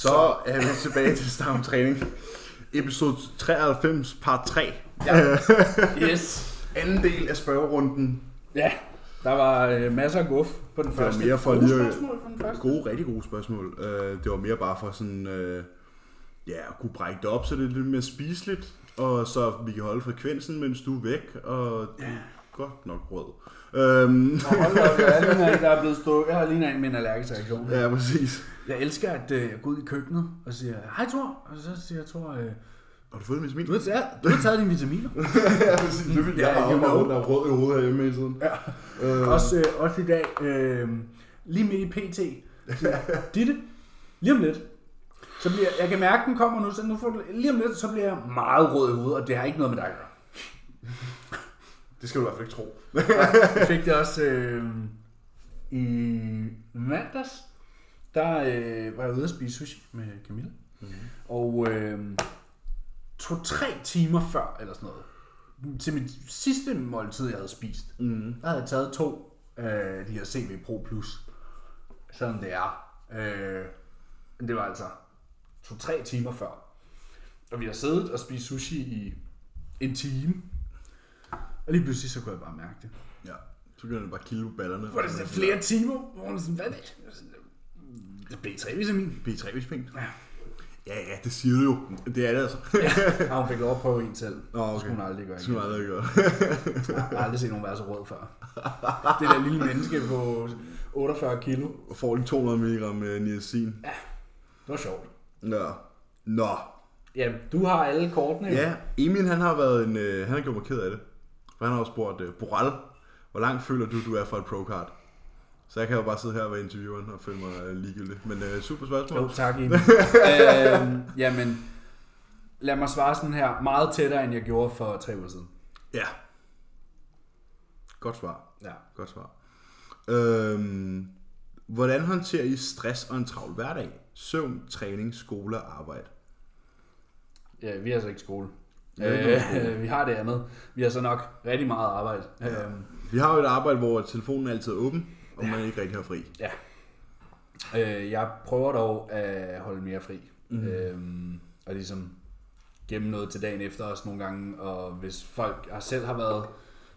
Så er vi tilbage til Stam Træning. Episode 93, part 3. Ja. Yes. Anden del af spørgerunden. Ja, der var øh, masser af guf på den Det var første. mere for Gode lige spørgsmål på den første. Gode, rigtig gode spørgsmål. Øh, det var mere bare for sådan, øh, ja, at kunne brække det op, så det er lidt mere spiseligt. Og så vi kan holde frekvensen, mens du er væk. Og du er godt nok rød. Øhm, Nå, hold op, jeg er en, der er blevet stået. Jeg har lige en med en allergisk reaktion. ja, præcis. Jeg elsker, at øh, jeg går ud i køkkenet og siger, hej Thor. Og så siger jeg, Thor, øh, Har du fået det med du, har taget, du har taget dine vitaminer. ja, præcis. Det vil Ja, jeg know. rundt, der er rød i hovedet herhjemme i tiden. Ja. Øh, Også, øh, også i dag, øh, lige midt i PT, Ditte, lige om lidt, så bliver, jeg kan mærke, den kommer nu, så nu får lige om lidt, så bliver jeg meget rød i hovedet, og det har ikke noget med dig at gøre. Det skal du i hvert fald ikke tro. Jeg fik det også øh, i mandags. Der øh, var jeg ude at spise sushi med Camilla. Mm-hmm. Og øh, to-tre timer før, eller sådan noget, til mit sidste måltid, jeg havde spist, mm. der havde jeg taget to af de her CV Pro Plus. Sådan det er. Øh, men det var altså to-tre timer før. Og vi har siddet og spist sushi i en time. Og lige pludselig så kunne jeg bare mærke det. Ja, så begynder det bare på ballerne. Hvor det sådan flere timer, hvor man sådan, hvad er det? Det er B3-vitamin. B3 visping. Ja. Ja, ja, det siger du jo. Det er det altså. Ja, hun fik lov at prøve en selv. Nå, okay. Det skulle hun aldrig gøre Det skulle man aldrig gøre. Jeg har aldrig set nogen være så rød før. Det der lille menneske på 48 kilo. Og får lige 200 mg med niacin. Det var sjovt. Ja. Nå. Ja, du har alle kortene. Ja, Emil han har været en, øh, han har gjort mig ked af det. For han har også spurgt, øh, Boral, hvor langt føler du, du er for et pro-card? Så jeg kan jo bare sidde her og være intervieweren og føle mig øh, ligegyldig. Men øh, super spørgsmål. Jo, tak Emil. øhm, jamen, lad mig svare sådan her. Meget tættere, end jeg gjorde for tre uger siden. Ja. Godt svar. Ja. Godt svar. Øhm, hvordan håndterer I stress og en travl hverdag? Søvn, træning, skole og arbejde. Ja, vi har altså ikke skole. Øh, vi har det andet. Vi har så nok rigtig meget arbejde. Ja. Øhm, Vi har jo et arbejde, hvor telefonen altid er åben, og man ikke rigtig har fri. ja. Øh, jeg prøver dog at holde mere fri. Mm. Øhm, og ligesom gemme noget til dagen efter os nogle gange. Og hvis folk har selv har været...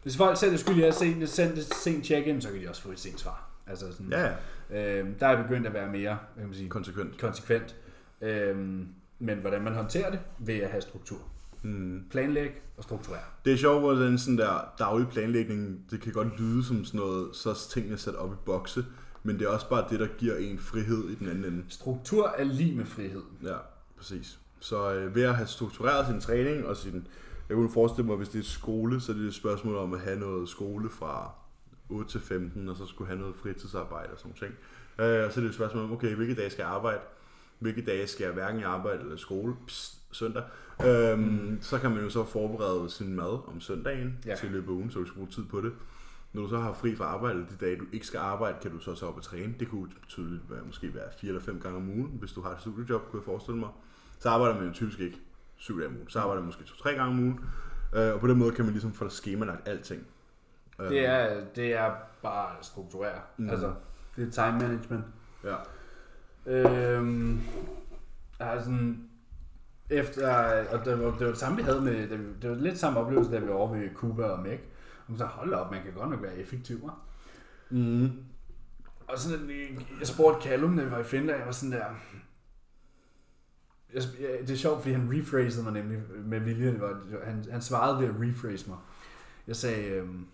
Hvis folk selv er skyldige at se, sendt et sent check-in, så kan de også få et sent svar. Altså sådan, Ja, ja. øhm, der er begyndt at være mere kan man sige, Konsekvent. konsekvent. Øhm, men hvordan man håndterer det, ved at have struktur. Mm. Planlæg og strukturere. Det er sjovt, hvordan sådan der daglig planlægning, det kan godt lyde som sådan noget, så tingene sat op i bokse, men det er også bare det, der giver en frihed i den anden ende. Struktur er lige med frihed. Ja, præcis. Så øh, ved at have struktureret sin træning og sin... Jeg kunne forestille mig, hvis det er skole, så er det et spørgsmål om at have noget skole fra 8 til 15, og så skulle have noget fritidsarbejde og sådan noget ting. Øh, og så er det et spørgsmål om, okay, hvilke dage skal jeg arbejde? Hvilke dage skal jeg hverken arbejde eller skole? Psst, søndag. Øhm, mm. Så kan man jo så forberede sin mad om søndagen Ja. til løbet af ugen, så du skal bruge tid på det. Når du så har fri fra arbejde, de dage, du ikke skal arbejde, kan du så så op og træne. Det kunne tydeligt være, måske være fire eller fem gange om ugen, hvis du har et studiejob, kunne jeg forestille mig. Så arbejder man jo typisk ikke syv dage om ugen. Så arbejder man måske to-tre gange om ugen. Øh, og på den måde kan man ligesom få skemalagt alting. Det er, det er bare at strukturere. Mm. Altså, det er time management. Ja. Øhm, sådan, efter, og det var, det var det samme, vi havde med, vi, det var lidt samme oplevelse, da vi var over ved Cuba og Mac. Og så hold op, man kan godt nok være effektiv, hva'? Mm. Og sådan, jeg- jeg spurgte Callum, da vi var i Finland, jeg var sådan der... Jeg, det er sjovt, fordi han rephrasede mig nemlig med vilje. Det var, han, han svarede ved at rephrase mig. Jeg sagde, øhm,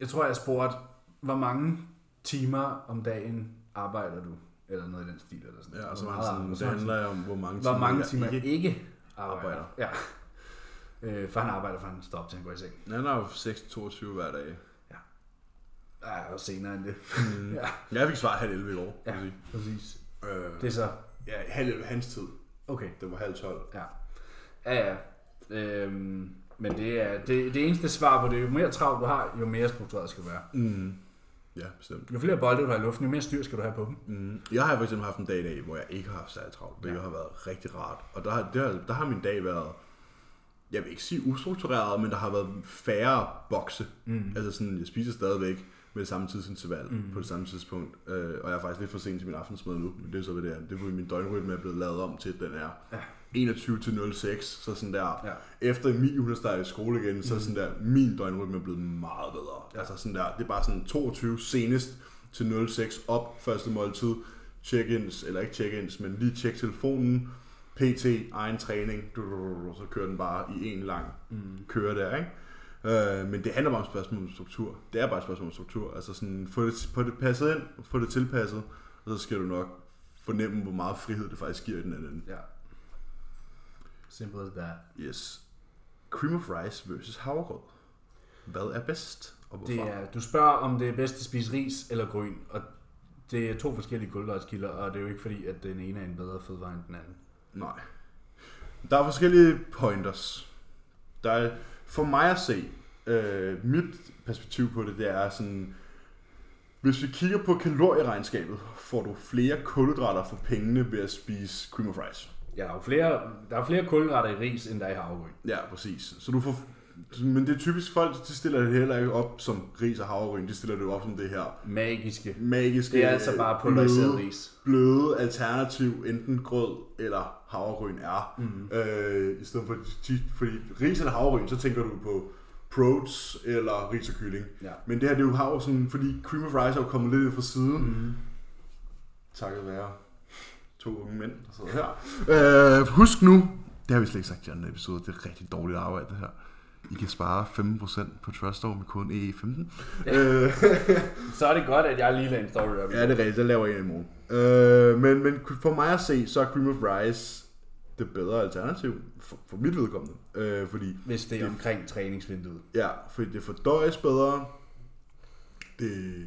jeg tror, jeg spurgte, hvor mange timer om dagen arbejder du? Eller noget i den stil. Eller sådan. Ja, og så man meget sådan, det handler om, hvor mange hvor mange timer ikke ikke arbejder. arbejder. Ja. Øh, for han arbejder, for han stopper til han går i seng. Han har jo 6-22 hver dag. Ja, og senere end det. Mm. Ja. Jeg fik svar halv 11 i går. Ja, jeg præcis. sige. Øh, Det er så, ja, halv 11 hans tid. okay. Det var halv 12. Ja. Ja, ja. Øhm, men det er det, det eneste svar på det, jo mere travlt du har, jo mere struktureret skal du være. Mm. Ja, bestemt. Jo flere bolde du har i luften, jo mere styr skal du have på dem. Mm. Jeg har for eksempel haft en dag i dag, hvor jeg ikke har haft særlig travlt, hvilket Ja. har været rigtig rart. Og der, har- der, der har min dag været, jeg vil ikke sige ustruktureret, men der har været færre bokse. Mm. Altså sådan, jeg spiser stadigvæk, med det samme tidsinterval mm. på det samme tidspunkt. Øh, og jeg er faktisk lidt for sent til min aftensmad nu, men det er så, hvad det er. Det er min døgnrytme er blevet lavet om til, at den er Ja. 21 til 06, så sådan der, Ja. efter Emil hun er i skole igen, så er sådan der, min døgnrytme er blevet meget bedre. Ja. Altså sådan der, det er bare sådan 22 senest til 06 op, første måltid, check-ins, eller ikke check-ins, men lige tjek telefonen, PT, egen træning, så kører den bare i en lang Mm. køre der, ikke? Øh, men det handler bare om spørgsmål om struktur. Det er bare et spørgsmål om struktur. Altså sådan, få det, få det passet ind, få det tilpasset, og så skal du nok fornemme, hvor meget frihed det faktisk giver i den anden. Ja. Simple as that. Yes. Cream of rice versus havregrød. Hvad er bedst, og hvorfor? Det er, du spørger, om det er bedst at spise ris eller gryn, og det er to forskellige kulhydratskilder, og det er jo ikke fordi, at den ene er en bedre fødevare end den anden. Nej. Der er forskellige pointers. Der er, for mig at se, øh, mit perspektiv på det, det er sådan, hvis vi kigger på kalorieregnskabet, får du flere kulhydrater for pengene ved at spise cream of rice. Ja, der er jo flere, der er flere kulhydrater i ris, end der er i havregryn. Ja, præcis. Så du får, men det er typisk folk, de stiller det heller ikke op som ris og havregryn, de stiller det op som det her Magiske. magiske, Det er altså bare pulveriseret bløde, ris. bløde alternativ, enten grød eller havregryn er. Mm. Øh, I stedet for, de, fordi ris eller havregryn, så tænker du på proteins eller ris og kylling. Ja. Men det her, det er jo havre sådan, fordi cream of rice er jo kommet lidt fra siden, mm. Mm. takket være to unge mænd, der sidder her. Øh, husk nu, det har vi slet ikke sagt i andre episode, det er rigtig dårligt arbejde det her. I kan spare 15% på Trustore med koden EE15. Ja. Øh, Så er det godt, at jeg lige lader en story op. Ja, det er rigtigt. Der laver jeg i morgen. Øh, men, men for mig at se, så er cream of rice det bedre alternativ for, for mit vedkommende. Øh, fordi, Hvis det er omkring træningsvinduet. ja, fordi det fordøjes bedre. Det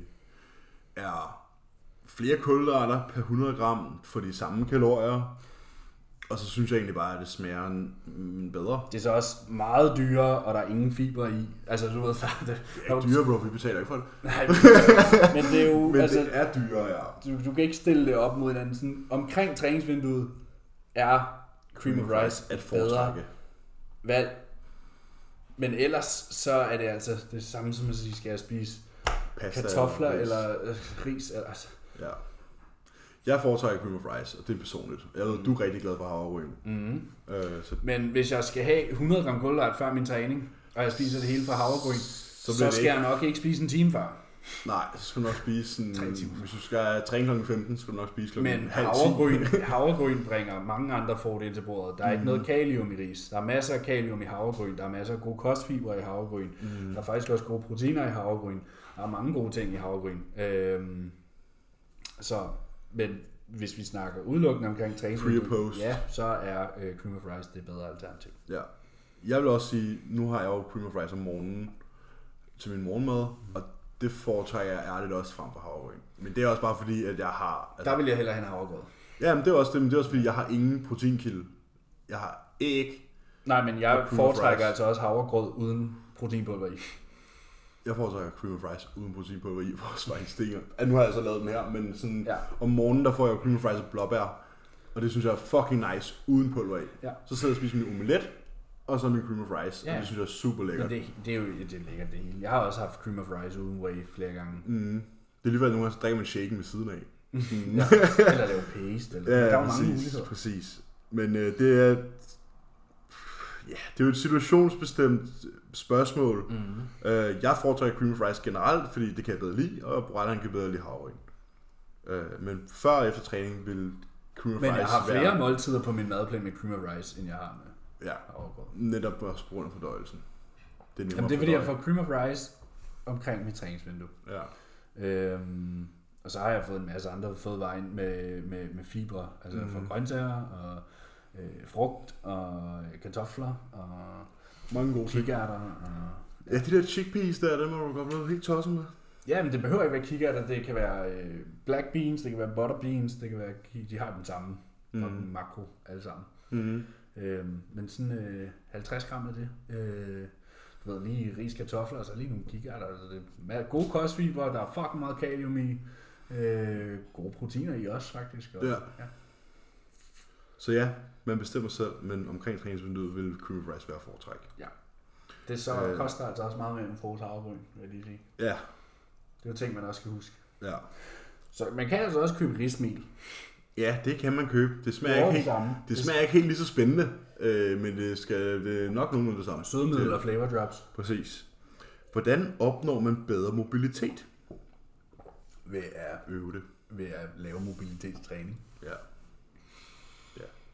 er flere kulhydrater per 100 gram for de samme kalorier. Og så synes jeg egentlig bare, at det smager mm, bedre. Det er så også meget dyrere, og der er ingen fiber i. Altså, du ved, der, det, Det er ikke dyre, bro. Vi betaler ikke for det. Nej, men det er jo, Men altså, det er dyrere, ja. du, du kan ikke stille det op mod hinanden. Sådan, omkring træningsvinduet er cream of rice at foretrække. valg. Men ellers så er det altså det samme som at sige, skal jeg spise Pasta kartofler eller øh, ris? Eller, altså. Ja. Jeg foretrækker cream of rice, og det er personligt. Jeg ved, du er rigtig glad for havregryn. mm-hmm. Øh, så Men hvis jeg skal have 100 gram kulhydrat før min træning, og jeg spiser det hele fra havregryn, så, så skal ikke- jeg nok ikke spise en time før. Nej, så skal du nok spise sådan... Timer. Hvis du skal træne kl. 15, skal du nok spise kl. Men halv 10. havregryn, havregryn bringer mange andre fordele til bordet. Der er Mhm. ikke noget kalium i ris. Der er masser af kalium i havregryn. Der er masser af gode kostfibre i havregryn. Mm. Der er faktisk også gode proteiner i havregryn. Der er mange gode ting i havregryn. Øhm, så, men hvis vi snakker udelukkende omkring træning, ja, så er øh, cream of rice det bedre alternativ. Ja. Jeg vil også sige, nu har jeg jo cream of rice om morgenen til min morgenmad, og det foretrækker jeg ærligt også frem for havregryn. Men det er også bare fordi, at jeg har... Der vil jeg hellere have en havregrød. Ja, men det er også det, men det er også fordi, jeg har ingen proteinkilde. Jeg har æg. Nej, men jeg foretrækker altså også havregrød uden proteinpulver i. Jeg foretrækker cream of rice uden proteinpulver i, for at stinger. Ja, nu har jeg så lavet den her, men sådan, Ja. om morgenen, der får jeg cream of rice og blåbær. Og det synes jeg er fucking nice, uden pulver i. Ja. Så sidder jeg og spiser min omelet, og så min cream of rice. Ja. Og det synes jeg er super lækkert. Men det, det er jo det er lækkert det hele. Jeg har også haft cream of rice uden whey flere gange. Mm. Det er at nogle gange så drikker man shaken ved siden af. Mm. Ja. eller lave paste. Eller, Ja, der er jo mange præcis, muligheder. præcis. Men øh, det er... Ja, det er jo et situationsbestemt spørgsmål. Mm. Øh, jeg foretrækker cream of rice generelt, fordi det kan jeg bedre lide, og Brejland kan bedre lide havregryn. Øh, men før og efter træning vil cream of Men rice jeg har flere være... måltider på min madplan med cream of rice, end jeg har med Ja, havregrød. netop også på grund af fordøjelsen. Det er Jamen, det er fordi, jeg får cream of rice omkring mit træningsvindue. Ja. Øhm, og så har jeg fået en masse andre fødevarer ind med, med, med fibre, altså mm. fra grøntsager og øh, frugt og kartofler og Mange gode kikærter. Og, Ja, de der chickpeas der, dem må du godt blive helt tosset med. Ja, men det behøver ikke være kikærter. Det kan være øh, black beans, det kan være butter beans, det kan være, de har den samme mm. den makro alle sammen. Mm. Øhm, men sådan øh, 50 gram af det. Øh, du ved, lige ris kartofler, og så lige nogle kikærter. Altså det er gode kostfibre, der er fucking meget kalium i. Øh, gode proteiner i også, faktisk. Og, Ja. ja. Så ja, man bestemmer selv, men omkring træningsvinduet vil cream of rice være foretræk. Det så Øh. koster altså også meget mere end en pose havregryn, vil jeg lige sige. Ja, Det er jo ting, man også skal huske. Ja. Så man kan altså også købe rismel. Ja, det kan man købe. Det smager, Det er ikke, det helt, samme. det smager ikke helt lige så spændende, øh, men det, skal, det er nok nogenlunde det samme. Sødemiddel Det- og flavor drops. Præcis. Hvordan opnår man bedre mobilitet? Ved at, Øve det. ved at lave mobilitetstræning. Ja.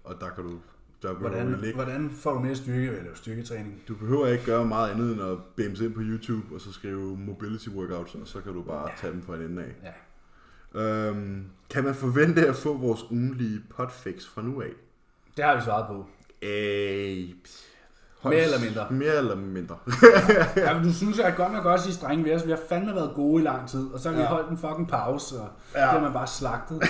Ja. Og der kan du... Der Hvordan, du, ligge. hvordan får du mere styrke ved at lave styrketræning? du behøver ikke gøre meget andet end at bamse ind på YouTube og så skrive mobility workouts, og så kan du bare tage dem fra en ende af. Ja. Øhm, kan man forvente at få vores ugenlige potfix fra nu af? Det har vi svaret på. Øh, Mere eller mindre. Mere eller mindre. Ja, men du synes, jeg godt nok også i strenge ved os. Vi har fandme været gode i lang tid, og så har vi Ja. holdt en fucking pause, og ja. Ja. det har man bare slagtet.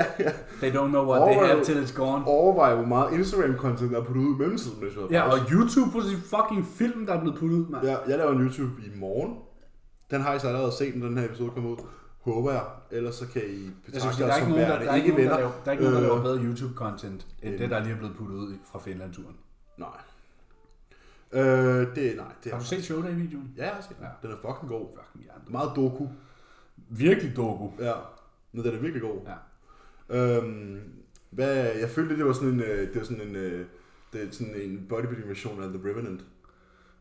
They don't know what Overvej- they have till it's gone. Overvej, hvor meget Instagram-content der er puttet ud i mellemtiden, hvis vi har Ja, og. YouTube på sin fucking film, der er blevet puttet ud, mand. Ja, jeg laver en YouTube i morgen. Den har I så allerede set, når den her episode kommer ud. Håber jeg. Ellers så kan I Jeg betragte der er ikke som nogen, der, værende der, er ikke nogen, der, venner. laver, der er ikke nogen, der laver Øh, bedre YouTube-content, end end- det, der lige er blevet puttet ud fra Finland-turen. Nej. Øh, det, nej, det Har du set Showday-videoen? Ja, jeg har set den. Ja. Den er fucking god. Fucking hjerne. Meget doku. Virkelig doku. Ja. Men den er virkelig god. Ja. Øhm, hvad, jeg følte, det var sådan en, øh, det var sådan en, øh, det er sådan en bodybuilding version af The Revenant.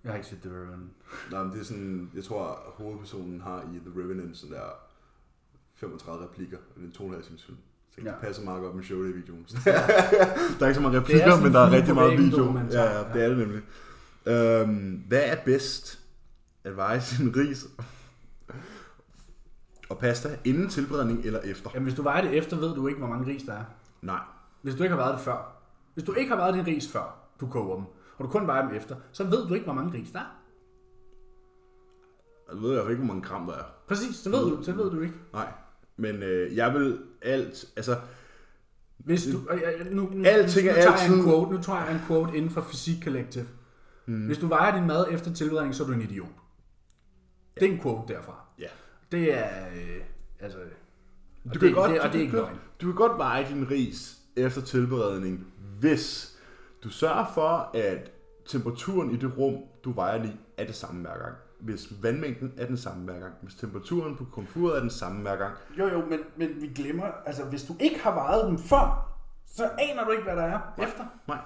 Jeg har ikke set The Revenant. Nej, men det er sådan, jeg tror, hovedpersonen har i The Revenant sådan der 35 replikker, og det er en 2,5 times film. Så det Ja. passer meget godt med showday-videoen. der er ikke så mange er replikker, men der er rigtig meget video. Ja, ja, det er det nemlig. Øhm, hvad er bedst? At veje sin ris og pasta inden tilberedning eller efter? Jamen, hvis du vejer det efter, ved du ikke, hvor mange ris der er. Nej. Hvis du ikke har været det før. Hvis du ikke har været din ris før, du koger dem, og du kun vejer dem efter, så ved du ikke, hvor mange ris der er. Jeg ved i hvert fald ikke, hvor mange gram der er. Præcis, så ved du, så ved du ikke. Nej. Men øh, jeg vil alt, altså, Hvis du, jeg, nu, nu, Alting nu, er tager jeg en altid- quote, nu tager jeg en quote inden for Fysik Collective. Mm. Hvis du vejer din mad efter tilberedning, så er du en idiot. Det er en quote derfra. ja. Det er, øh, altså, Du det, kan det, godt, det, og du det er ikke kan, løgn. Du kan godt veje din ris efter tilberedning, hvis du sørger for, at temperaturen i det rum, du vejer den i, er det samme hver gang. Hvis vandmængden er den samme hver gang. Hvis temperaturen på komfuret er den samme hver gang. Jo, jo, men, men vi glemmer, altså hvis du ikke har vejet dem før, så aner du ikke, hvad der er efter. Nej.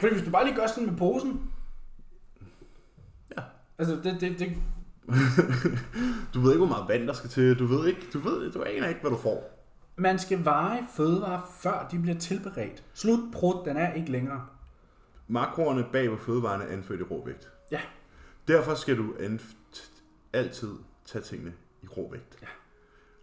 Fordi hvis du bare lige gør sådan med posen, Ja. altså det, det, det, Du ved ikke, hvor meget vand der skal til. Du ved ikke, du ved, du aner ikke, hvad du får. man skal veje fødevarer, før de bliver tilberedt. Slut prut, den er ikke længere. Makroerne bag på fødevarene er anført i råvægt. Ja. Derfor skal du anf- t- altid tage tingene i råvægt. Ja.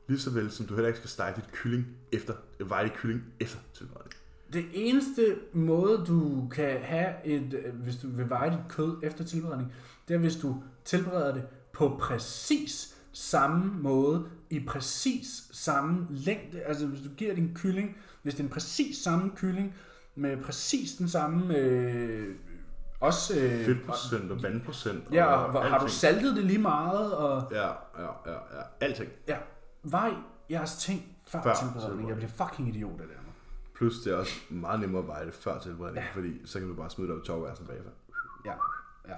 Lige så vel som du heller ikke skal stege dit kylling efter, veje dit kylling efter tilberedning. Det eneste måde, du kan have et, øh, hvis du vil veje dit kød efter tilberedning, det er, hvis du tilbereder det på præcis samme måde, i præcis samme længde. Altså, hvis du giver din kylling, hvis det er en præcis samme kylling, med præcis den samme, øh, også... Øh, Fedtprocent og vandprocent. Ja, og hvor- har du saltet det lige meget, og Ja, ja, ja, ja. Alting. ja, vej jeres ting før, Før tilberedning. Jeg bliver fucking idiot af det. Plus det er også meget nemmere at veje det før tilberedning, ja. fordi så kan du bare smide det op i tovværelsen bagefter. Ja, ja.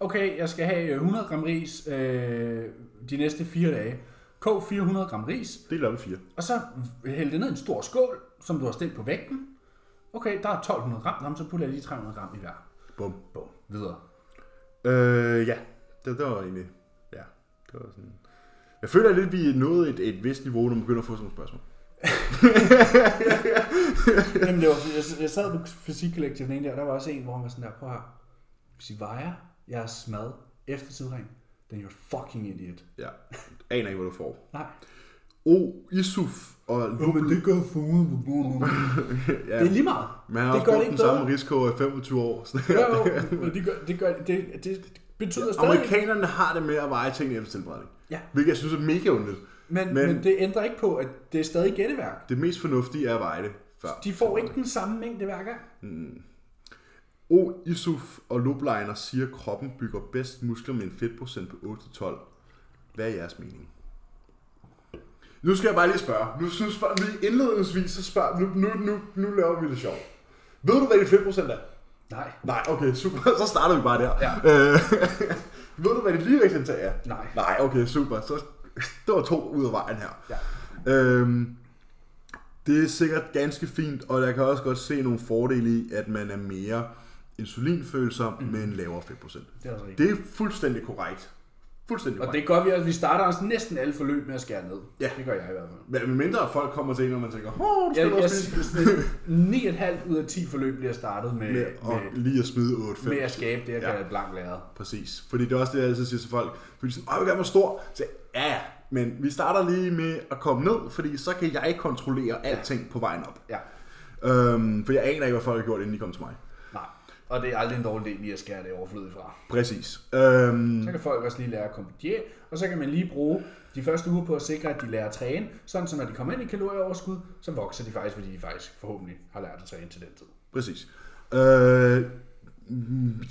Okay, jeg skal have øh, 100 gram ris øh, de næste fire dage. Kog 400 gram ris, Del op i fire. og så hæld det ned i en stor skål, som du har stillet på vægten. Okay, der er 1200 gram, Nå, så putter jeg lige 300 gram i hver. Bum. Bum, videre. Øh, ja. Det, det var egentlig... Ja, det var sådan... Jeg føler lidt, at vi nået et, et vist niveau, når man begynder at få sådan nogle spørgsmål. Jamen, det var, jeg, jeg sad på fysikkollektivet den ene der, og der var også en, hvor han var sådan der, prøv her. Hvis I vejer jeres mad efter tidring, then you're fucking idiot. Ja. Aner ikke, hvad du får. Nej. O, Isuf og Lupul. gør foden på ja. Det er lige meget. Man har det også brugt det den samme risiko i 25 år. Jo, jo, men det, gør, det, gør, det, det betyder stadig... Amerikanerne har det med at veje tingene efter tilberedning. Ja. Hvilket jeg synes er mega ondt. Men, Men- men, det ændrer ikke på, at det er stadig gætteværk. Det mest fornuftige er at veje det før. De får ikke den samme mængde hver gang. O, Isuf og Lubliner siger, at kroppen bygger bedst muskler med en fedtprocent på 8-12. Hvad er jeres mening? Nu skal jeg bare lige spørge. Nu synes jeg, vi indledningsvis, så spørger, nu, nu, nu, nu laver vi det sjovt. Ved du, hvad din fedtprocent er? Nej. Nej, okay, super. Så starter vi bare der. Ja. Øh, Ved du, hvad dit ligevægtsindtag er? Nej. Nej, okay, super. Så det var to ud af vejen her. Ja. Øhm, det er sikkert ganske fint, og jeg kan også godt se nogle fordele i, at man er mere insulinfølsom mm. med en lavere fedtprocent. Det er altså. Det er fuldstændig korrekt. Fuldstændig Og korrekt. det gør vi også. Vi starter også næsten alle forløb med at skære ned. Ja. Det gør jeg i hvert fald. Men mindre folk kommer til en, og man tænker, åh, du skal jeg, også spise. jeg, 9,5 ud af 10 forløb bliver startet med, Med, med, og lige at smide 8-5. med at skabe det, jeg Ja. kalder et blankt læret. Præcis. Fordi det er også det, jeg altid siger til folk. Fordi de siger, åh, jeg vil gerne være stor. Så ja, men vi starter lige med at komme ned, fordi så kan jeg kontrollere alting på vejen op. Ja. Øhm, for jeg aner ikke, hvad folk har gjort, inden de kom til mig. Nej. Og det er aldrig en dårlig idé lige at skære det overflødigt fra. Præcis. Øhm, Så kan folk også lige lære at diæt, og så kan man lige bruge de første uger på at sikre, at de lærer at træne, sådan så når de kommer ind i kalorieoverskud, så vokser de faktisk, fordi de faktisk forhåbentlig har lært at træne til den tid. præcis. Øh,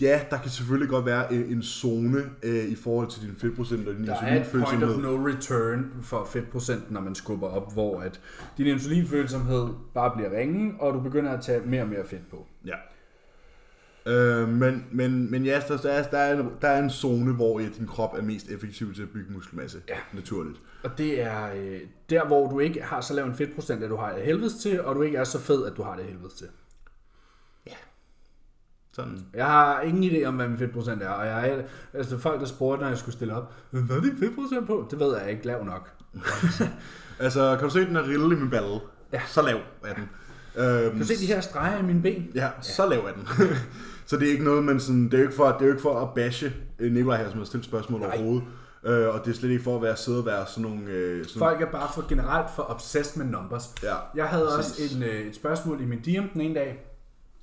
ja, der kan selvfølgelig godt være en, en zone øh, i forhold til din fedtprocent og din Der er et point of insulinfølsomhed. no return for fedtprocenten, når man skubber op, hvor at din insulinfølsomhed bare bliver ringe, og du begynder at tage mere og mere fedt på. Ja. Øh, men, men, men ja, der, der, er, der, er en, der er en zone, hvor ja, din krop er mest effektiv til at bygge muskelmasse. Ja. Naturligt. Og det er øh, der, hvor du ikke har så lav en fedtprocent, at du har det helvedes til, og du ikke er så fed, at du har det helvedes til. Sådan. Jeg har ingen idé om, hvad min fedtprocent er, og jeg er, altså folk, der spurgte, når jeg skulle stille op, "Men hvad er din fedtprocent på? Det ved jeg ikke, lav nok. Altså, kan du se den her rille i min balle? Ja. Så lav er den. Øhm, Kan du se de her streger i mine ben? Ja, så lav er den. så det er ikke noget, man sådan, det er jo ikke for, det er jo ikke for at bashe øh, Nikolaj her, som har stillet spørgsmål Nej. overhovedet. Øh, og det er slet ikke for at være sidde og være sådan nogle... Øh, sådan, Folk er bare for generelt for obsessed med numbers. Ja, Jeg havde præcis. også en, øh, et spørgsmål i min DM den ene dag,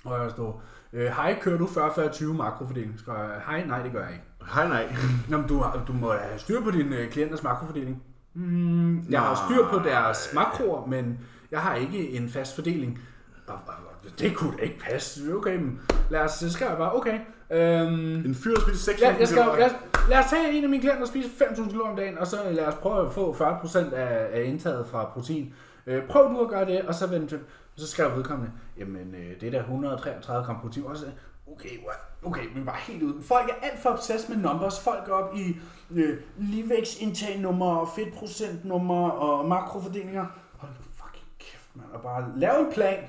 hvor jeg stod, øh, hej, kører du 40-40-20 makrofordeling? Så jeg, hej, nej, det gør jeg ikke. Hej nej. Nå, men du, har- du må have styr på dine øh, klienters makrofordeling. Mm, jeg har styr på deres makroer, men jeg har ikke en fast fordeling. Det kunne da ikke passe. Okay, men lad os, så skrev jeg bare, okay. Øhm, En fyr, spiser 6 Ja, jeg skal, jeg, lad os tage en af mine klienter og spise 5.000 kalorier om dagen, og så lad os prøve at få 40% af, af indtaget fra protein. Øh, prøv du at gøre det, og så, vend, og så skrev vedkommende, jamen øh, det er da 133 gram protein. Og så, okay, what? okay, vi er bare helt ude. Folk er alt for obsessed med numbers. Folk går op i øh, ligevægtsindtag nummer, fedtprocent nummer og makrofordelinger. Hold nu fucking kæft, mand. Og bare lav en plan.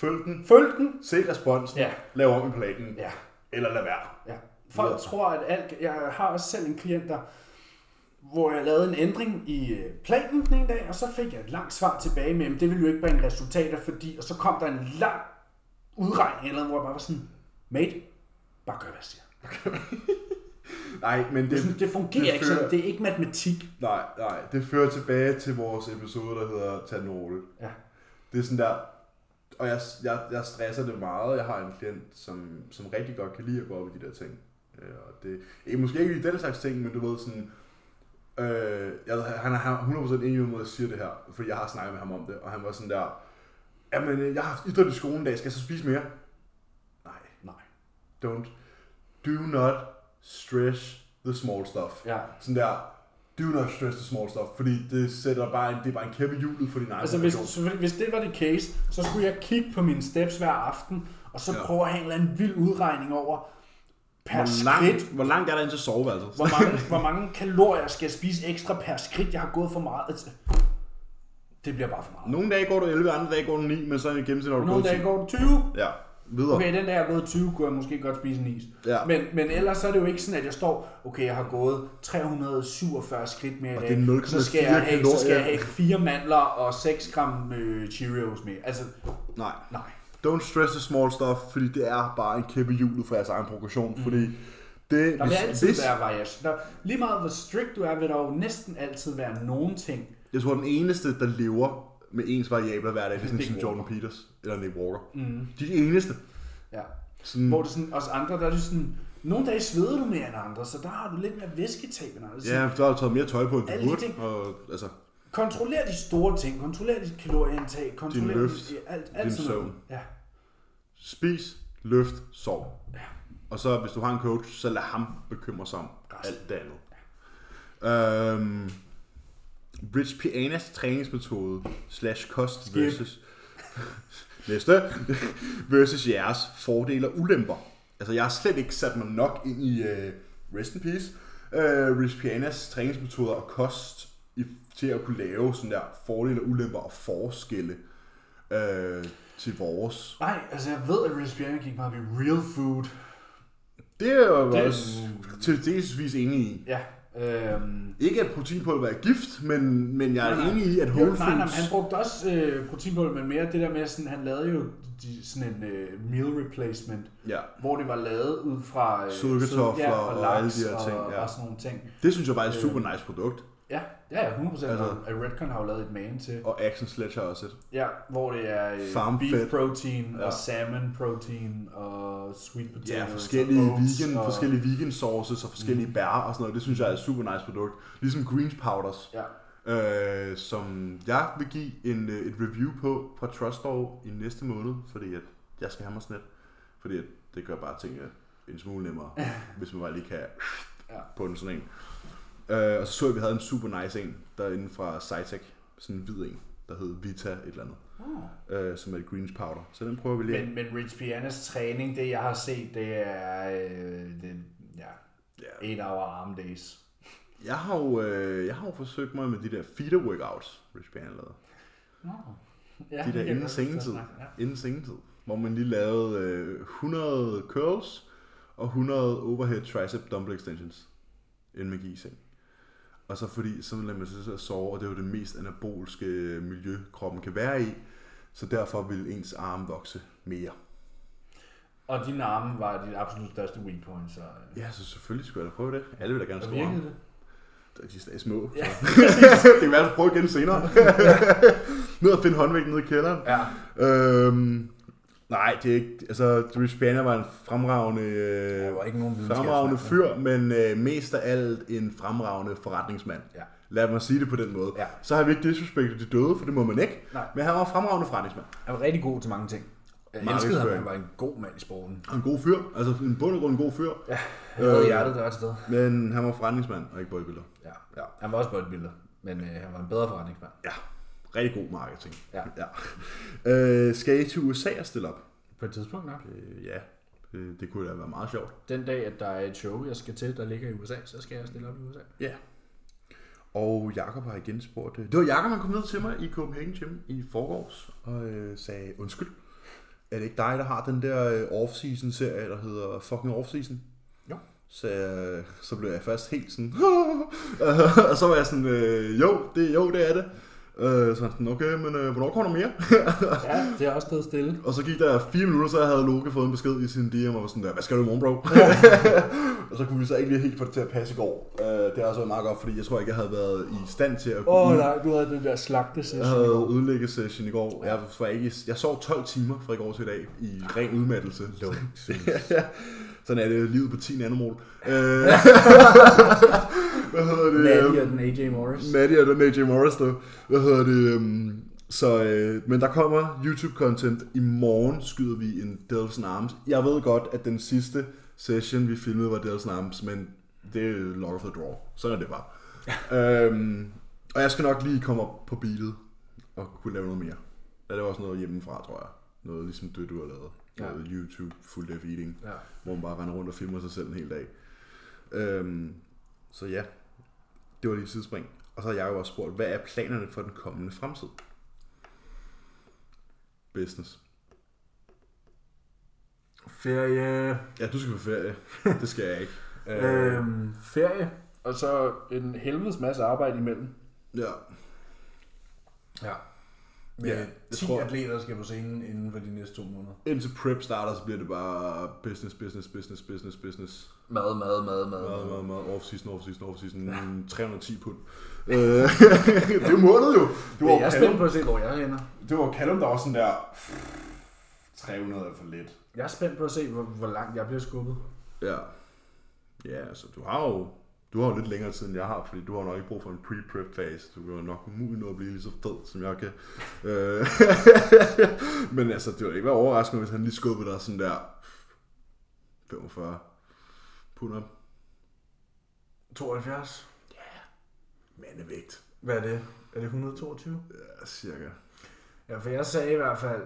Følg den. Følg den. Se responsen. Ja. Lav om i planen. Ja. Eller lad være. Ja. Folk Ja. tror, at alt... Jeg har også selv en klient, der, hvor jeg lavede en ændring i øh, planen den ene dag, og så fik jeg et langt svar tilbage med, at det ville jo ikke bringe resultater, fordi... Og så kom der en lang udregning, eller hvor jeg bare var sådan, mate, bare gør, hvad jeg siger. Nej, men Det, det, det fungerer det ikke fører- sådan. Det er ikke matematik. nej, nej, det fører tilbage til vores episode, der hedder Tanole. Ja. Det er sådan der, og jeg, jeg, jeg stresser det meget. Jeg har en klient, som, som rigtig godt kan lide at gå op i de der ting. Øh, Og det er måske ikke i den slags ting, men du ved sådan, øh, jeg, han er 100% enig med mig, at jeg siger det her, fordi jeg har snakket med ham om det, og han var sådan der, jamen øh, jeg har haft idræt i skolen i dag, skal jeg så spise mere? Nej, Nej. don't. Do not stress the small stuff. Ja. Sådan der, do not stress the small stuff, fordi det sætter bare en, det er bare en kæppe i hjulet for din egen Altså, hvis, hvis det var det case, så skulle jeg kigge på mine steps hver aften, og så Ja. prøve at have en eller anden vild udregning over per hvor, skridt, langt, hvor langt er der ind til soveværelset? hvor mange, hvor mange kalorier skal jeg spise ekstra per skridt, jeg har gået for meget. Altså, det bliver bare for meget. Nogle dage går du 11, andre dage går du 9, men så i gennemsnit har du Nogle gået dage 10. går det 20. Ja, videre. Okay, den dag jeg har gået 20, kunne jeg måske godt spise en is. Ja. Men, men ellers så er det jo ikke sådan, at jeg står, okay, jeg har gået 347 skridt mere i dag. det er 0,4 så skal jeg have, så skal jeg have 4 mandler og 6 gram øh, Cheerios med. Altså, Nej. nej. Don't stress the small stuff, fordi det er bare en kæppe i hjulet for jeres egen progression, mm. fordi det, Der vil altid være variation. Der, lige meget hvor strict du er, vil der jo næsten altid være nogen ting. Jeg tror, den eneste, der lever med ens variabler hver dag, det er sådan som Jordan. Peters eller Nick Walker. Mm. De eneste. Ja. Sådan, Hvor det sådan, os andre, der er det sådan, nogle dage sveder du mere end andre, så der har du lidt mere væsketab end andre. Så ja, så har du taget mere tøj på, end du de burde. Og, altså, Kontroller de store ting, kontroller dit kalorieindtag, kontroller løft, alt, alt din sådan noget. søvn. Ja. spis, løft, sov. Ja. Og så hvis du har en coach, så lad ham bekymre sig om Resten. alt det andet. Øhm, Rich Pianas træningsmetode slash kost Skip. versus næste versus jeres fordele og ulemper. Altså jeg har slet ikke sat mig nok ind i uh, rest in peace, øh, Rich Pianas træningsmetoder og kost i, til at kunne lave sådan der fordele, ulemper og forskelle øh, til vores. Nej, altså jeg ved, at Rispiana gik meget op real food. Det er jeg Det- også til delsvis enig i. Ja. Øhm, Ikke at proteinpulver er gift, men, men jeg er Nej, nej. enig i, at jo, whole nej, nej, foods... han brugte også øh, proteinpulver, men mere det der med, sådan, han lavede jo de, sådan en øh, meal replacement, Ja, hvor det var lavet ud fra øh, Sødkartofler sød- og alle de her ting, Og, ja. og sådan nogle ting. det synes jeg bare er et super nice produkt. Ja, ja, ja 100%. Altså- Redcon har jo lavet et man til. Og Action Sledge har også et. Ja, hvor det er øh, Farm beef fed. protein Ja. og salmon protein og sweet potatoes Ja, forskellige og vegan, og, forskellige vegan sauces og forskellige mm. bær og sådan noget. Det synes jeg er et super nice produkt. Ligesom greens powders, Ja, øh, som jeg vil give en, øh, et review på fra Trustore i næste måned, fordi at jeg skal have mig sådan et. Fordi at det gør bare tingene en smule nemmere, hvis man bare lige kan Ja. på en sådan en. Øh, og så så jeg, at vi havde en super nice en derinde fra Cytec, sådan en hvid en, der hed Vita et eller andet, oh. øh, som er et greens powder. Så den prøver vi lige. Men, men Rich Pianas træning, det jeg har set, det er øh, det, ja, Ja. 8 hour arm days. Jeg har jo, øh, jeg har jo forsøgt mig med de der feeder workouts, Rich Banner lavede. Oh. Ja, De der inden sengetid. Ja. Inden sengetid. Hvor man lige lavede øh, 100 curls og 100 overhead tricep dumbbell extensions. Inden man gik i seng. Og så fordi, så lader man sig at sove, og det er jo det mest anabolske miljø, kroppen kan være i. Så derfor vil ens arme vokse mere. Og dine arme var dit absolut største weak point, så... øh, Ja, så selvfølgelig skulle jeg da prøve det. Alle vil da gerne store arme. det? De er stadig små. Ja. det kan være, at prøve igen senere. ned og finde håndvægten nede i kælderen. Ja. Øhm, nej, det er ikke... Altså, Rich Banner var en fremragende, øh, var ikke nogen fremragende fyr, men øh, mest af alt en fremragende forretningsmand. Ja. Lad mig sige det på den måde. Ja. Så har vi ikke disrespektet de døde, for det må man ikke. Nej. Men han var en fremragende forretningsmand. Han var rigtig god til mange ting. Jeg elskede ham, han var en god mand i sporten. En god fyr. Altså en bund og grund en god fyr. Ja, han havde Øh. hjertet der et sted. Men han var forretningsmand og ikke bodybuilder. Ja. Ja. Han var også bodybuilder, men øh, han var en bedre forretningsmand. Ja. Rigtig god marketing. Ja. ja. Øh, skal I til USA og stille op? På et tidspunkt nok. Øh, ja. Det, det kunne da være meget sjovt. Den dag, at der er et show, jeg skal til, der ligger i USA, så skal jeg stille op i USA. Ja. Og Jakob har igen spurgt... øh, Det var Jakob, han kom ned til mig i Copenhagen Gym i forgårs og øh, sagde, undskyld, er det ikke dig, der har den der øh, off-season serie, der hedder fucking off-season? Jo. Så, øh, så blev jeg først helt sådan, og så var jeg sådan, øh, jo, det, jo, det er det. Øh, så han sådan, okay, men øh, hvornår kommer der mere? Ja, det er også stået stille. Og så gik der fire minutter, så havde Loke fået en besked i sin DM, og var sådan der, hvad skal du i morgen, bro? og så kunne vi så ikke lige helt få det til at passe i går. Øh, det har også været meget godt, fordi jeg tror ikke, jeg havde været i stand til at Åh oh, nej, du havde den der slagte jeg session. havde ødelægge session i går. Jeg, var ikke, jeg sov 12 timer fra i går til i dag i ren udmattelse. Ja, Sådan er det livet på 10 nanomol. Øh, Hvad hedder det? Natty og den AJ Morris. Natty og den AJ Morris, der. Hvad hedder det? øhm, Så, øh, men der kommer YouTube-content. I morgen skyder vi en Delson Arms. Jeg ved godt, at den sidste session, vi filmede, var Delson Arms, men det er log of the draw. Sådan er det bare. øhm, og jeg skal nok lige komme op på beatet og kunne lave noget mere. Det var også noget hjemmefra, tror jeg. Noget ligesom det, du har lavet. Ja. Noget YouTube full def eating, Ja. hvor man bare render rundt og filmer sig selv en hel dag. Øhm, så ja, det var lige et sidespring. Og så har jeg jo også spurgt, hvad er planerne for den kommende fremtid? Business. Ferie. Ja, du skal på ferie. Det skal jeg ikke. Øh, Øhm, ferie. Og så en helvedes masse arbejde imellem. ja. Ja. Med Ja, ja, jeg 10 tror- atleter skal på scenen inden for de næste to måneder. Indtil prep starter, så bliver det bare business, business, business, business, business. Mad, mad, mad, mad. Meget, mad. meget, meget. Off-season, off-season, off-season. Ja. 310 pund. Øh, det er jo målet jo. Det var jeg er spændt på at se, hvor jeg ender. det var Callum, der var sådan der... 300 er for lidt. Jeg er spændt på at se, hvor, hvor langt jeg bliver skubbet. Ja. Ja, altså du har jo du har jo lidt længere tid, end jeg har, fordi du har nok ikke brug for en pre-prep fase. Du kan jo nok umuligt nå at blive lige så fed, som jeg kan. Øh, Men altså, det ville ikke være overraskende, hvis han lige skubbede dig sådan der 45 pund op. 72. Mandevægt. Hvad er det? Er det 122? Ja, cirka. Ja, for jeg sagde i hvert fald,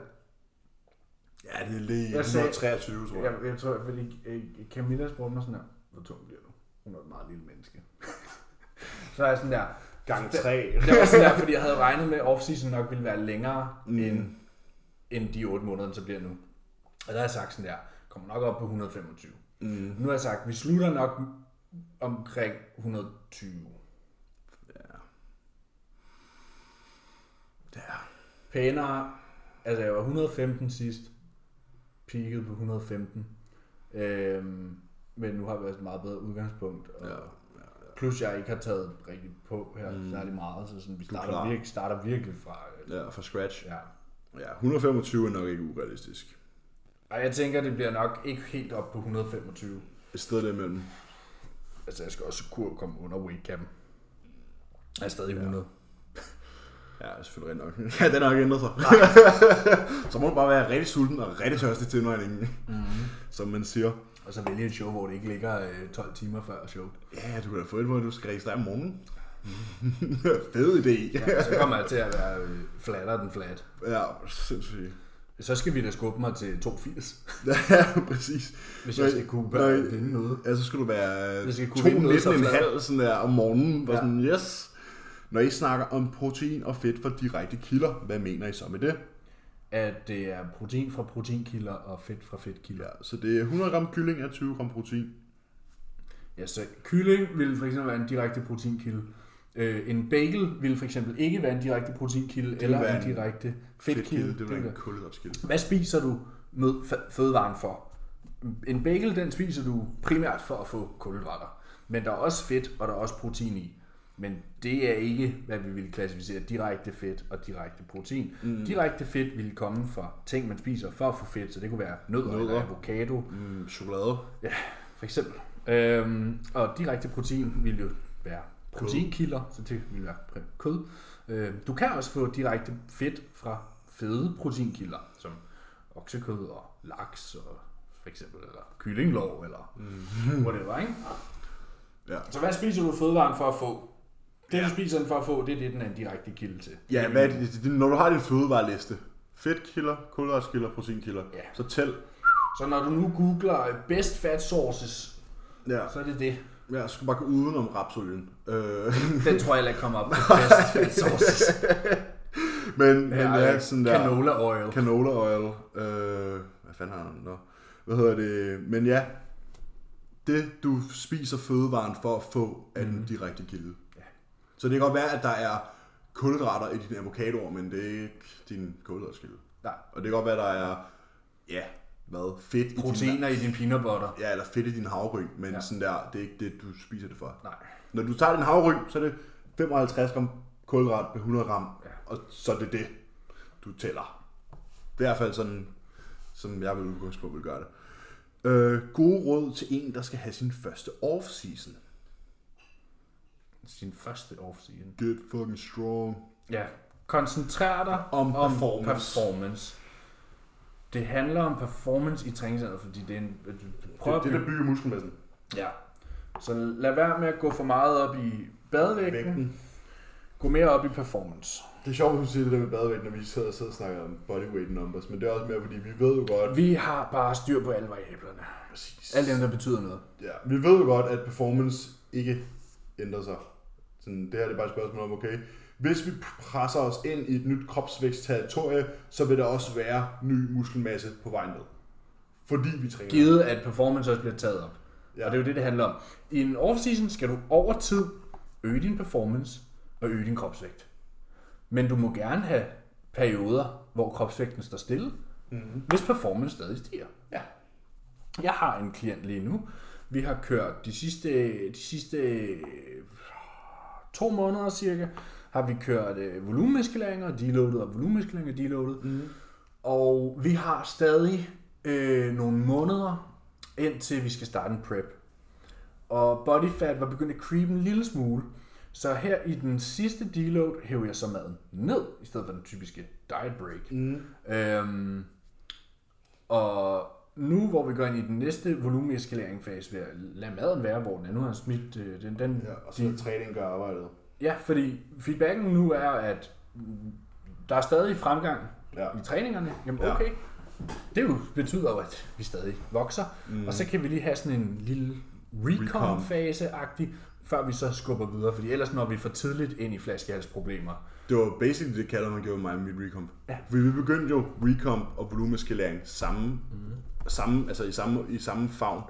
Ja, det er lige Jeg sagde- 123, tror jeg. jeg, jeg tror, fordi øh, Camilla spurgte mig sådan her, hvor tung bliver? Hun er et meget lille menneske. så er jeg sådan der, Gang Det- 3. det var sådan der, fordi jeg havde regnet med, at off-season nok ville være længere, Mm. end, end de 8 måneder, den så bliver nu. Og der har jeg sagt sådan der, kommer nok op på 125. Mm. Nu har jeg sagt, vi slutter nok omkring 120. Ja. Pænere, altså jeg var 115 sidst, peaked på 115. Øhm, men nu har vi også et meget bedre udgangspunkt. Og Ja. Plus jeg ikke har taget rigtig på her Mm. mm. særlig meget, så sådan, vi er starter, virkelig, starter virkelig fra... Ja, fra scratch. Ja. Ja, 125 er nok ikke urealistisk. Og jeg tænker, det bliver nok ikke helt op på 125. Et sted derimellem. Altså, jeg skal også kunne komme under weight cap. Jeg er stadig 100. Ja, selvfølgelig rigtig nok. Ja, den har ikke ændret sig. så må du bare være rigtig sulten og rigtig tørstig til indvejningen, Mm-hmm. som man siger. Og så vælge et show, hvor det ikke ligger øh, 12 timer før showet. Ja, du kan da få et, hvor du skal registrere om morgenen. Fed idé. Ja, så kommer jeg til at være øh, flatter den flat. Ja, sindssygt. Så skal vi da skubbe mig til 82, Ja, præcis. hvis jeg skal kunne nej. vinde noget. Ja, så skal du være Jeg skal kunne 2,19 en halv sådan der om morgenen. Ja. sådan, yes. Når I snakker om protein og fedt fra direkte kilder, hvad mener I så med det? At det er protein fra proteinkilder og fedt fra fedtkilder. Ja, så det er 100 gram kylling er 20 gram protein. Ja, så kylling vil for eksempel være en direkte proteinkilde. Øh, en bagel vil for eksempel ikke være en direkte proteinkilde eller en en direkte fedtkilde. det vil være en kulhydratskilde. Hvad spiser du med fødevaren for? En bagel, den spiser du primært for at få kulhydrater. Men der er også fedt, og der er også protein i. Men det er ikke, hvad vi vil klassificere direkte fedt og direkte protein. Mm. Direkte fedt vil komme fra ting, man spiser for at få fedt, så det kunne være nødder, Nødder. eller avocado, Mm, chokolade. for eksempel. Øhm, og direkte protein vil jo være proteinkilder, så det vil være kød. Øhm, du kan også få direkte fedt fra fede proteinkilder, som oksekød og laks og for eksempel, eller kyllinglov, eller mm. whatever, ikke? Ja. Så hvad spiser du fødevaren for at få? Det, du spiser den for at få, det er det, den er en direkte kilde til. Ja, hvad er det, når du har din fødevareliste, fedtkilder, kulhydratskilder, proteinkilder, Ja. så tæl. Så når du nu googler øh, best fat sources, Ja, så er det det. ja skal du bare gå udenom rapsolien. Øh, Den tror jeg heller ikke kommer op på best fat sources. men, men Ja, ja, sådan der... Canola oil. Canola oil. Øh, hvad fanden har han? Nå. Hvad hedder det? Men ja, det du spiser fødevaren for at få, er den direkte kilde. Så det kan godt være, at der er kulhydrater i dine avocadoer, men det er ikke din kulhydratskilde. Nej. Og det kan godt være, at der er, ja, hvad, fedt i din, Proteiner i din peanut butter. ja, eller fedt i din havregryn, men ja. sådan der, det er ikke det, du spiser det for. Nej. Når du tager din havregryn, så er det 55 gram kulhydrat per 100 gram, Ja. og så er det det, du tæller. Det er i hvert fald sådan, som jeg vil udgangspunkt vil gøre det. Øh, gode råd til en, der skal have sin første off-season. Sin første off-season. Get fucking strong. Ja. Koncentrer dig Om om performance. performance. Det handler om performance i træningscenteret, fordi det er en... Prøver Det, det, der bygger muskelmassen. Ja. Så lad være med at gå for meget op i badevægten. Vægten. Gå mere op i performance. Det er sjovt, at du siger det der med badevægt, når vi sidder og, sidder og snakker om bodyweight numbers, men det er også mere, fordi vi ved jo godt, Vi har bare styr på alle variablerne. Præcis. Alle dem, der betyder noget. Ja, vi ved jo godt, at performance ikke ændrer sig. Sådan, det her det er bare et spørgsmål om, okay, hvis vi presser os ind i et nyt kropsvækstterritorie, så vil der også være ny muskelmasse på vejen ned. Fordi vi træner. Givet at performance også bliver taget op. Ja. Og det er jo det, det handler om. I en off-season skal du over tid øge din performance og øge din kropsvægt. Men du må gerne have perioder, hvor kropsvægten står stille, Mm-hmm. hvis performance stadig stiger. Ja. Jeg har en klient lige nu. Vi har kørt de sidste, de sidste to måneder cirka, har vi kørt øh, volumenmuskuleringer, deloadet og volumenmuskuleringer, deloadet. Mm. Og vi har stadig øh, nogle måneder, indtil vi skal starte en prep. Og body fat var begyndt at creep en lille smule. Så her i den sidste deload hæver jeg så maden ned, i stedet for den typiske diet break. Mm. Øhm, og nu, hvor vi går ind i den næste volumeneskalering fase, vil jeg lade maden være, hvor den er. Nu har jeg smidt øh, den, den Ja, og så er træning gør arbejdet. Ja, fordi feedbacken nu er, at der er stadig fremgang Ja. i træningerne. Jamen Ja. okay. Det jo betyder jo, at vi stadig vokser. Mm. Og så kan vi lige have sådan en lille recon-fase-agtig, før vi så skubber videre, fordi ellers når vi for tidligt ind i flaskehalsproblemer. Det var basically det, kalder man gjorde mig med mit recomp. Ja. Vi, vi begyndte jo recomp og volumeskalering samme, mm. Samme, altså i samme, i samme favn.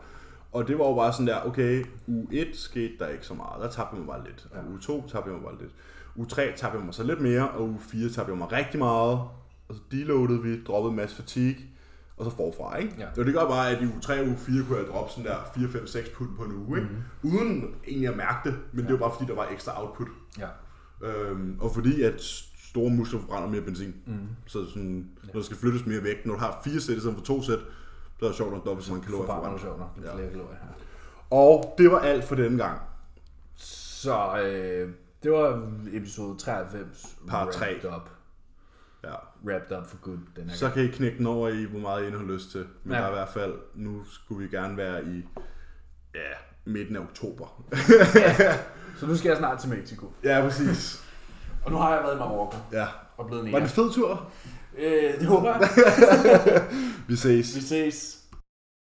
Og det var jo bare sådan der, okay, u 1 skete der ikke så meget, der tabte jeg mig bare lidt. Og u 2 tabte jeg mig bare lidt. U 3 tabte jeg mig så lidt mere, og u 4 tabte jeg mig rigtig meget. Og så deloadede vi, droppede en masse fatigue, og så forfra, ikke? Ja. Og det gør bare, at i u 3 og u 4 kunne jeg droppe sådan der 4, 5, 6 put på en uge, ikke? Mm. Uden egentlig at mærke det, men det var bare fordi, der var ekstra output. Ja. Øhm, og fordi at store muskler forbrænder mere benzin. Mm. Så sådan, når der skal flyttes mere vægt, når du har fire sæt i stedet for to sæt, er det sjovt nok dobbelt så mange kalorier Forbrænder sjovt nok. Ja. flere kalorier. Ja. Og det var alt for denne gang. Så øh, det var episode 93. Par wrapped tre. Up. Ja. Wrapped up for good den her Så kan I knække den over i, hvor meget I har lyst til. Men Ja. ja. der er i hvert fald, nu skulle vi gerne være i ja, midten af oktober. Så nu skal jeg snart til Mexico. ja, præcis. Og nu har jeg været i Marokko Ja. og blevet Var mere. det en fed tur? Øh, det håber jeg. Vi ses. Vi ses.